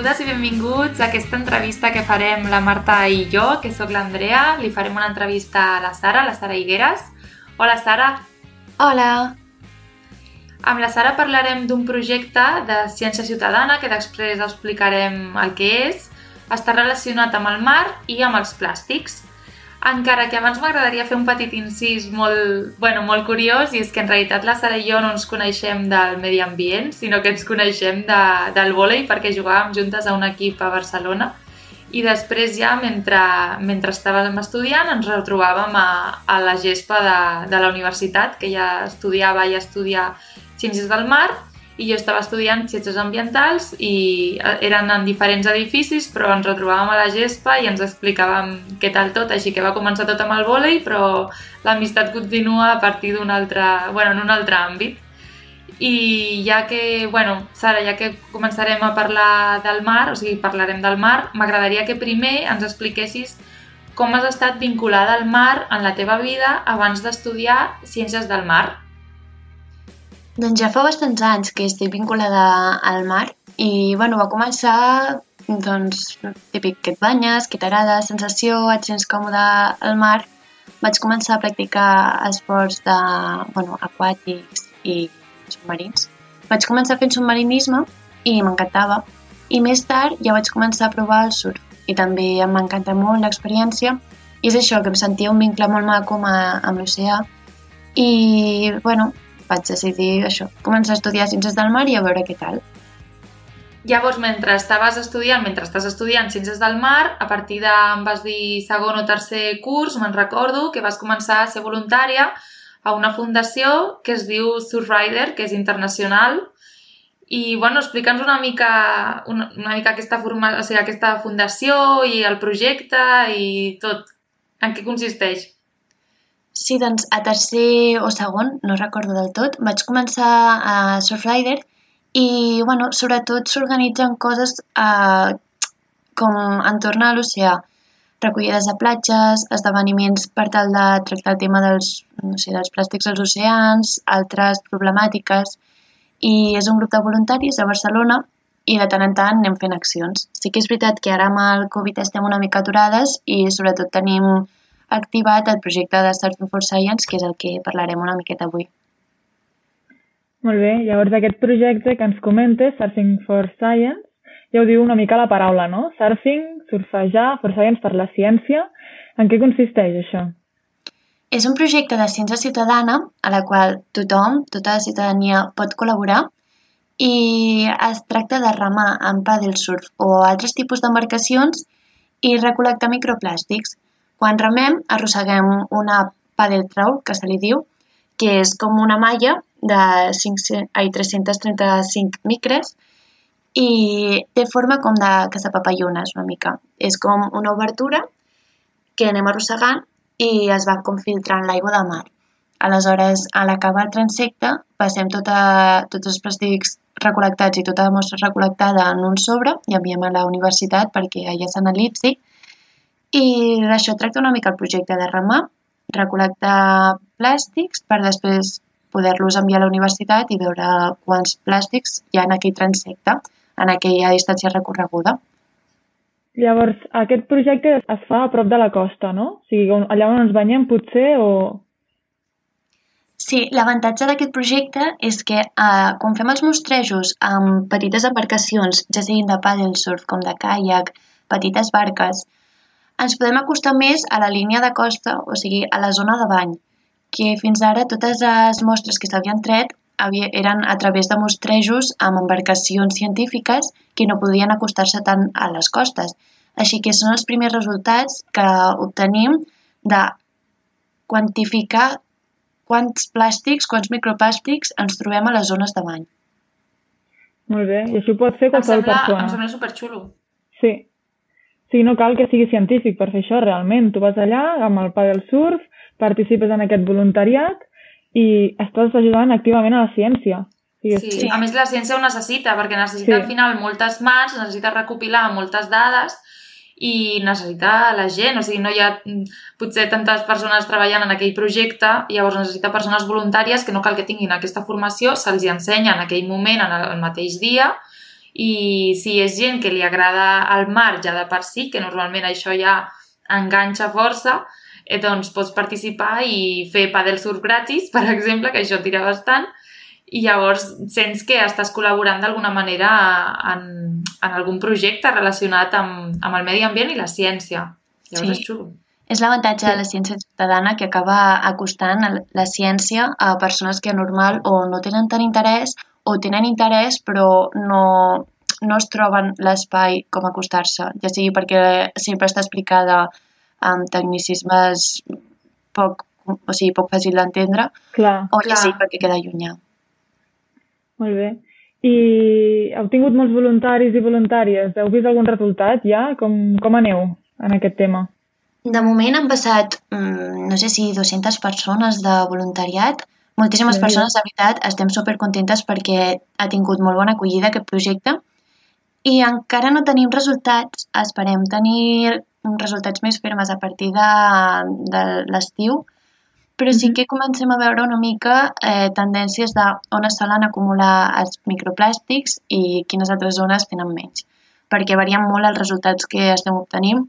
Benvingudes i benvinguts a aquesta entrevista que farem la Marta i jo, que sóc l'Andrea. Li farem una entrevista a la Sara, la Sara Higueres. Hola, Sara. Hola. Amb la Sara parlarem d'un projecte de ciència ciutadana que després explicarem el que és. Està relacionat amb el mar i amb els plàstics. Encara que abans m'agradaria fer un petit incís molt, bueno, molt curiós, i és que en realitat la Sara i jo no ens coneixem del medi ambient, sinó que ens coneixem de, del vòlei perquè jugàvem juntes a un equip a Barcelona. I després ja, mentre, mentre estàvem estudiant, ens retrobàvem a, a la gespa de, de la universitat, que ja estudiava i estudia Ciències del Mar, i jo estava estudiant ciències ambientals i eh, eren en diferents edificis, però ens retrobàvem a la gespa i ens explicàvem què tal tot, així que va començar tot amb el vòlei, però l'amistat continua a partir d'un altre, bueno, en un altre àmbit. I ja que, bueno, Sara, ja que començarem a parlar del mar, o sigui, parlarem del mar, m'agradaria que primer ens expliquessis com has estat vinculada al mar en la teva vida abans d'estudiar Ciències del Mar. Doncs ja fa bastants anys que estic vinculada al mar i, bueno, va començar, doncs, típic que et banyes, que t'agrada la sensació, et sents còmode al mar. Vaig començar a practicar esports de, bueno, aquàtics i submarins. Vaig començar fent submarinisme i m'encantava. I més tard ja vaig començar a provar el surf i també em va encantar molt l'experiència i és això, que em sentia un vincle molt maco amb l'oceà i, bueno, vaig decidir això, començar a estudiar Ciències del Mar i a veure què tal. Llavors, mentre estaves estudiant, mentre estàs estudiant Ciències del Mar, a partir de, em vas dir, segon o tercer curs, me'n recordo, que vas començar a ser voluntària a una fundació que es diu Surfrider, que és internacional, i, bueno, explica'ns una mica, una, una mica aquesta, forma, o sigui, aquesta fundació i el projecte i tot. En què consisteix? Sí, doncs a tercer o segon, no recordo del tot, vaig començar a Surfrider i, bueno, sobretot s'organitzen coses eh, com entorn a l'oceà, recollides de platges, esdeveniments per tal de tractar el tema dels, no sé, dels plàstics als oceans, altres problemàtiques, i és un grup de voluntaris a Barcelona i de tant en tant anem fent accions. Sí que és veritat que ara amb el Covid estem una mica aturades i sobretot tenim activat el projecte de Surfing for Science, que és el que parlarem una miqueta avui. Molt bé, llavors aquest projecte que ens comentes, Surfing for Science, ja ho diu una mica la paraula, no? Surfing, surfejar, for science per la ciència. En què consisteix això? És un projecte de ciència ciutadana a la qual tothom, tota la ciutadania pot col·laborar i es tracta de remar en paddle surf o altres tipus d'embarcacions i recol·lectar microplàstics. Quan remem, arrosseguem una paddle trawl, que se li diu, que és com una malla de 5, ai, 335 micres i té forma com de caçapapallones una mica. És com una obertura que anem arrossegant i es va com filtrant l'aigua del mar. Aleshores, a l'acabar el transecte, passem tota, tots els plàstics recol·lectats i tota la mostra recol·lectada en un sobre i enviem a la universitat perquè allà s'analitzi i d'això tracta una mica el projecte de remar, recol·lectar plàstics per després poder-los enviar a la universitat i veure quants plàstics hi ha en aquell transecte, en aquella distància recorreguda. Llavors, aquest projecte es fa a prop de la costa, no? O sigui, allà on ens banyem potser o... Sí, l'avantatge d'aquest projecte és que eh, quan fem els mostrejos amb petites embarcacions, ja siguin de paddle surf com de kayak, petites barques, ens podem acostar més a la línia de costa, o sigui, a la zona de bany, que fins ara totes les mostres que s'havien tret eren a través de mostrejos amb embarcacions científiques que no podien acostar-se tant a les costes. Així que són els primers resultats que obtenim de quantificar quants plàstics, quants microplàstics ens trobem a les zones de bany. Molt bé, i això pot fer qualsevol persona. Em sembla superxulo. Sí, Sí, no cal que sigui científic per fer això realment. Tu vas allà amb el paddle surf, participes en aquest voluntariat i estàs ajudant activament a la ciència. Sí, sí, a més la ciència ho necessita, perquè necessita sí. al final moltes mans, necessita recopilar moltes dades i necessita la gent, o sigui, no hi ha mm, potser tantes persones treballant en aquell projecte, llavors necessita persones voluntàries que no cal que tinguin aquesta formació, se'ls ensenya en aquell moment, en el mateix dia, i si és gent que li agrada el mar ja de per si, que normalment això ja enganxa força, eh, doncs pots participar i fer padel surf gratis, per exemple, que això tira bastant, i llavors sents que estàs col·laborant d'alguna manera en, en algun projecte relacionat amb, amb el medi ambient i la ciència. Llavors sí. és xulo. És l'avantatge de la ciència ciutadana que acaba acostant la ciència a persones que normal o no tenen tant interès o tenen interès però no, no es troben l'espai com acostar-se, ja sigui perquè sempre està explicada amb tecnicismes poc, o sigui, poc fàcil d'entendre o ja sigui perquè queda llunyà. Molt bé. I heu tingut molts voluntaris i voluntàries. Heu vist algun resultat ja? Com, com aneu en aquest tema? De moment han passat, mm, no sé si 200 persones de voluntariat. Moltíssimes sí. persones, de veritat, estem supercontentes perquè ha tingut molt bona acollida aquest projecte. I encara no tenim resultats, esperem tenir resultats més fermes a partir de, de l'estiu, però sí que comencem a veure una mica eh, tendències de on es solen acumular els microplàstics i quines altres zones tenen menys, perquè varien molt els resultats que estem obtenint.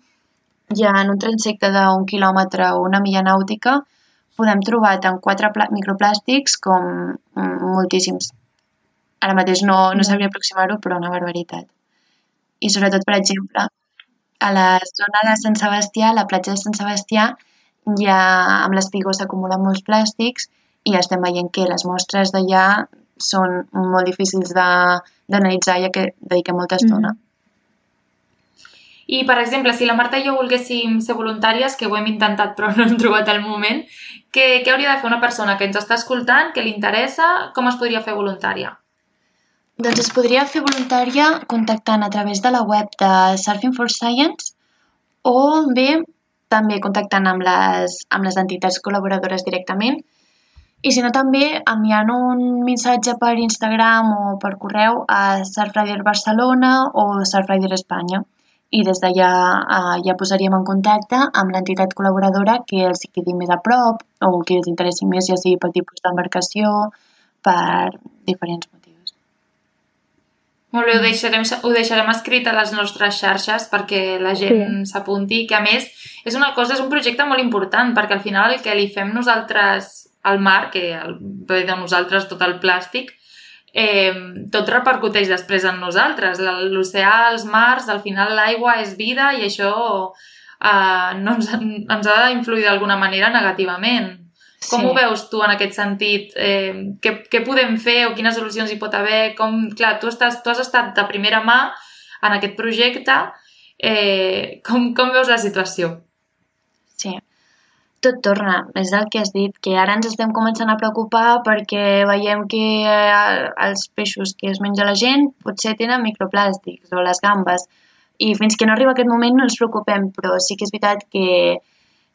Ja en un transecte d'un quilòmetre o una milla nàutica podem trobar tant quatre microplàstics com mm, moltíssims. Ara mateix no, no sabria aproximar-ho, però una barbaritat. I sobretot, per exemple, a la zona de Sant Sebastià, a la platja de Sant Sebastià, ja amb l'espigó s'acumulen molts plàstics i estem veient que les mostres d'allà són molt difícils d'analitzar ja que dediquem molta estona. Mm. I, per exemple, si la Marta i jo volguéssim ser voluntàries, que ho hem intentat però no hem trobat el moment, què, què hauria de fer una persona que ens està escoltant, que li interessa, com es podria fer voluntària? Doncs es podria fer voluntària contactant a través de la web de Surfing for Science o bé també contactant amb les, amb les entitats col·laboradores directament i si no també enviant un missatge per Instagram o per correu a Surfrider Barcelona o Surfrider Espanya i des d'allà eh, ja posaríem en contacte amb l'entitat col·laboradora que els quedi més a prop o que els interessi més, ja sigui pel tipus d'embarcació, per diferents motius. Molt bé, ho deixarem, ho deixarem escrit a les nostres xarxes perquè la gent s'apunti, sí. que a més és una cosa, és un projecte molt important perquè al final el que li fem nosaltres al mar, que bé de nosaltres tot el plàstic, eh, tot repercuteix després en nosaltres. L'oceà, els mars, al final l'aigua és vida i això eh, no ens, ens ha d'influir d'alguna manera negativament. Com sí. ho veus tu en aquest sentit? Eh, què, què podem fer o quines solucions hi pot haver? Com, clar, tu, estàs, tu has estat de primera mà en aquest projecte. Eh, com, com veus la situació? Tot torna, és el que has dit, que ara ens estem començant a preocupar perquè veiem que eh, els peixos que es menja la gent potser tenen microplàstics o les gambes i fins que no arriba aquest moment no ens preocupem, però sí que és veritat que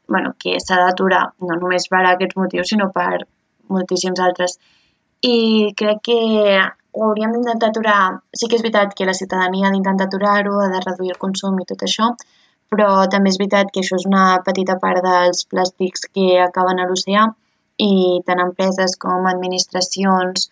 bueno, que s'ha d'aturar, no només per aquests motius, sinó per moltíssims altres. I crec que ho hauríem d'intentar aturar. Sí que és veritat que la ciutadania ha d'intentar aturar-ho, ha de reduir el consum i tot això, però també és veritat que això és una petita part dels plàstics que acaben a l'oceà i tant empreses com administracions,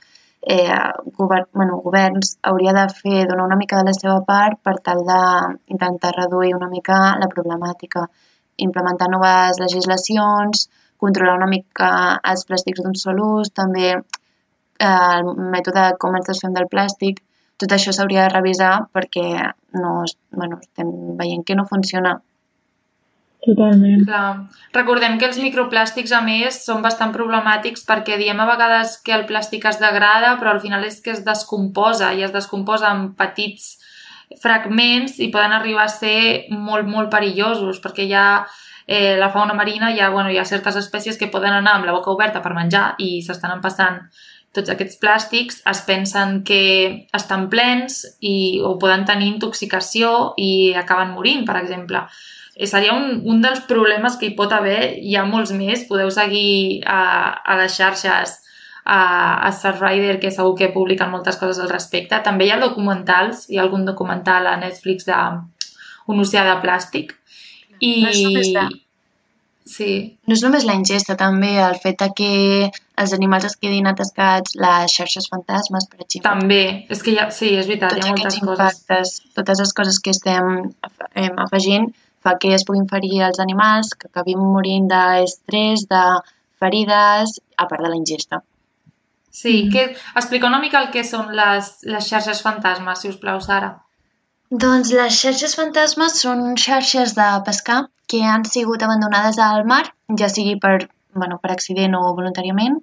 eh, govern, bueno, governs, hauria de fer, donar una mica de la seva part per tal d'intentar reduir una mica la problemàtica implementar noves legislacions, controlar una mica els plàstics d'un sol ús, també eh, el mètode com ens desfem del plàstic, tot això s'hauria de revisar perquè no, bueno, estem veient que no funciona. Totalment. Clar. Recordem que els microplàstics, a més, són bastant problemàtics perquè diem a vegades que el plàstic es degrada, però al final és que es descomposa i es descomposa en petits fragments i poden arribar a ser molt, molt perillosos perquè hi ha eh, la fauna marina, hi ha, bueno, hi ha certes espècies que poden anar amb la boca oberta per menjar i s'estan empassant tots aquests plàstics, es pensen que estan plens i, o poden tenir intoxicació i acaben morint, per exemple. Eh, seria un, un dels problemes que hi pot haver, hi ha molts més, podeu seguir a, a les xarxes a, a Surfrider, que segur que publiquen moltes coses al respecte. També hi ha documentals, hi ha algun documental a Netflix de un oceà de plàstic. I... Sí, No és només la ingesta, també el fet de que els animals es quedin atascats, les xarxes fantasmes, per exemple. també. És que ja, sí, és veritat, Tots hi ha moltes coses. impactes, totes les coses que estem eh, afegint fa que es puguin ferir els animals, que acabin morint d'estrès, de ferides, a part de la ingesta. Sí, Mhm. que, explica una mica el que són les, les xarxes fantasmes, si us plau, Sara. Doncs les xarxes fantasmes són xarxes de pescar que han sigut abandonades al mar, ja sigui per, bueno, per accident o voluntàriament,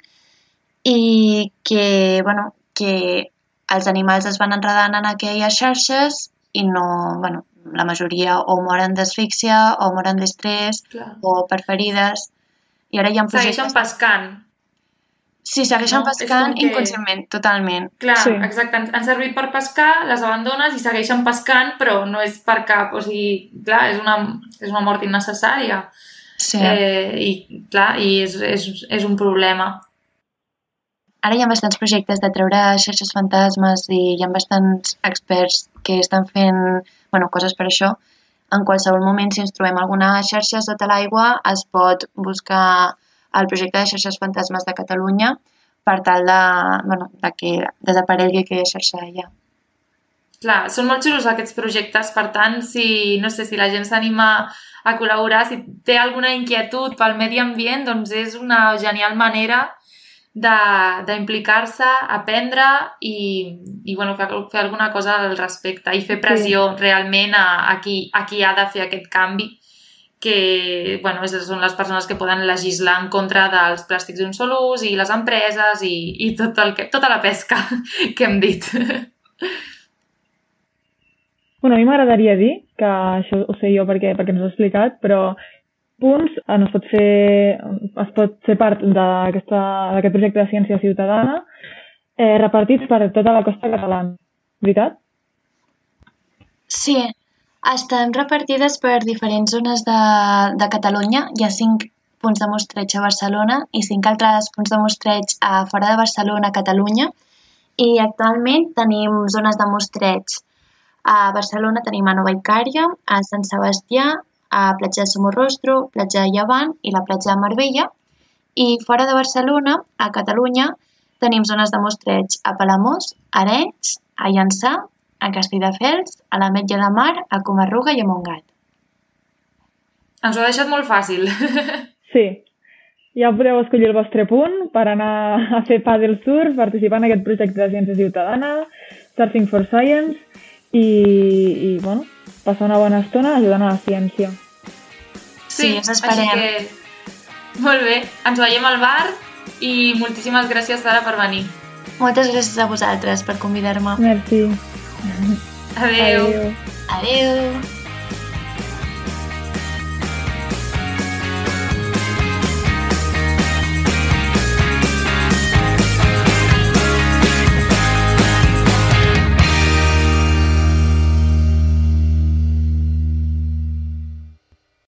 i que, bueno, que els animals es van enredant en aquelles xarxes i no, bueno, la majoria o moren d'asfíxia o moren d'estrès o per ferides. I ara hi ha Segueixen projectes... pescant. Sí, segueixen No? Pescant que- inconscientment, totalment. Clar, Sí. exacte. Han, han servit per pescar, les abandones i segueixen pescant, però no és per cap... O sigui, clar, és una, és una mort innecessària. Sí. Eh, I, clar, i és, és, és un problema. Ara hi ha bastants projectes de treure xarxes fantasmes i hi ha bastants experts que estan fent bueno, coses per això. En qualsevol moment, si ens trobem alguna xarxa sota l'aigua, es pot buscar el projecte de xarxes fantasmes de Catalunya per tal de, bueno, de que desaparegui aquella xarxa allà. Clar, són molt xulos aquests projectes, per tant, si, no sé, si la gent s'anima a col·laborar, si té alguna inquietud pel medi ambient, doncs és una genial manera de- d'implicar-se, aprendre i, i bueno, fer, fer alguna cosa al respecte i fer pressió sí. realment a, a, qui, a qui ha de fer aquest canvi que bueno, és- són les persones que poden legislar en contra dels plàstics d'un sol ús i les empreses i, i tot el que, tota la pesca que hem dit. Bueno, a mi m'agradaria dir, que això ho sé jo perquè, perquè ens ho has explicat, però punts on es pot fer, es pot ser part d'aquesta- d'aquest projecte de ciència ciutadana eh, repartits per tota la costa catalana. Veritat? Sí, estem repartides per diferents zones de, de Catalunya. Hi ha cinc punts de mostreig a Barcelona i cinc altres punts de mostreig a fora de Barcelona, a Catalunya. I actualment tenim zones de mostreig a Barcelona, tenim a Nova Icària, a Sant Sebastià, a Platja de Somorrostro, Platja de Llevant i la Platja de Marbella. I fora de Barcelona, a Catalunya, tenim zones de mostreig a Palamós, Arenys, a Llançà, a Castelldefels, a la Metlla de Mar, a Comarruga i a Montgat. Ens ho ha deixat molt fàcil. Sí. Ja podeu escollir el vostre punt per anar a fer paddle surf, participar en aquest projecte de ciència ciutadana, Surfing for Science i, i bueno, passar una bona estona ajudant a la ciència. Sí, us esperem. Així que... Molt bé, ens veiem al bar i moltíssimes gràcies, Sara, per venir. Moltes gràcies a vosaltres per convidar-me. Merci. Adéu. Adéu. Adéu!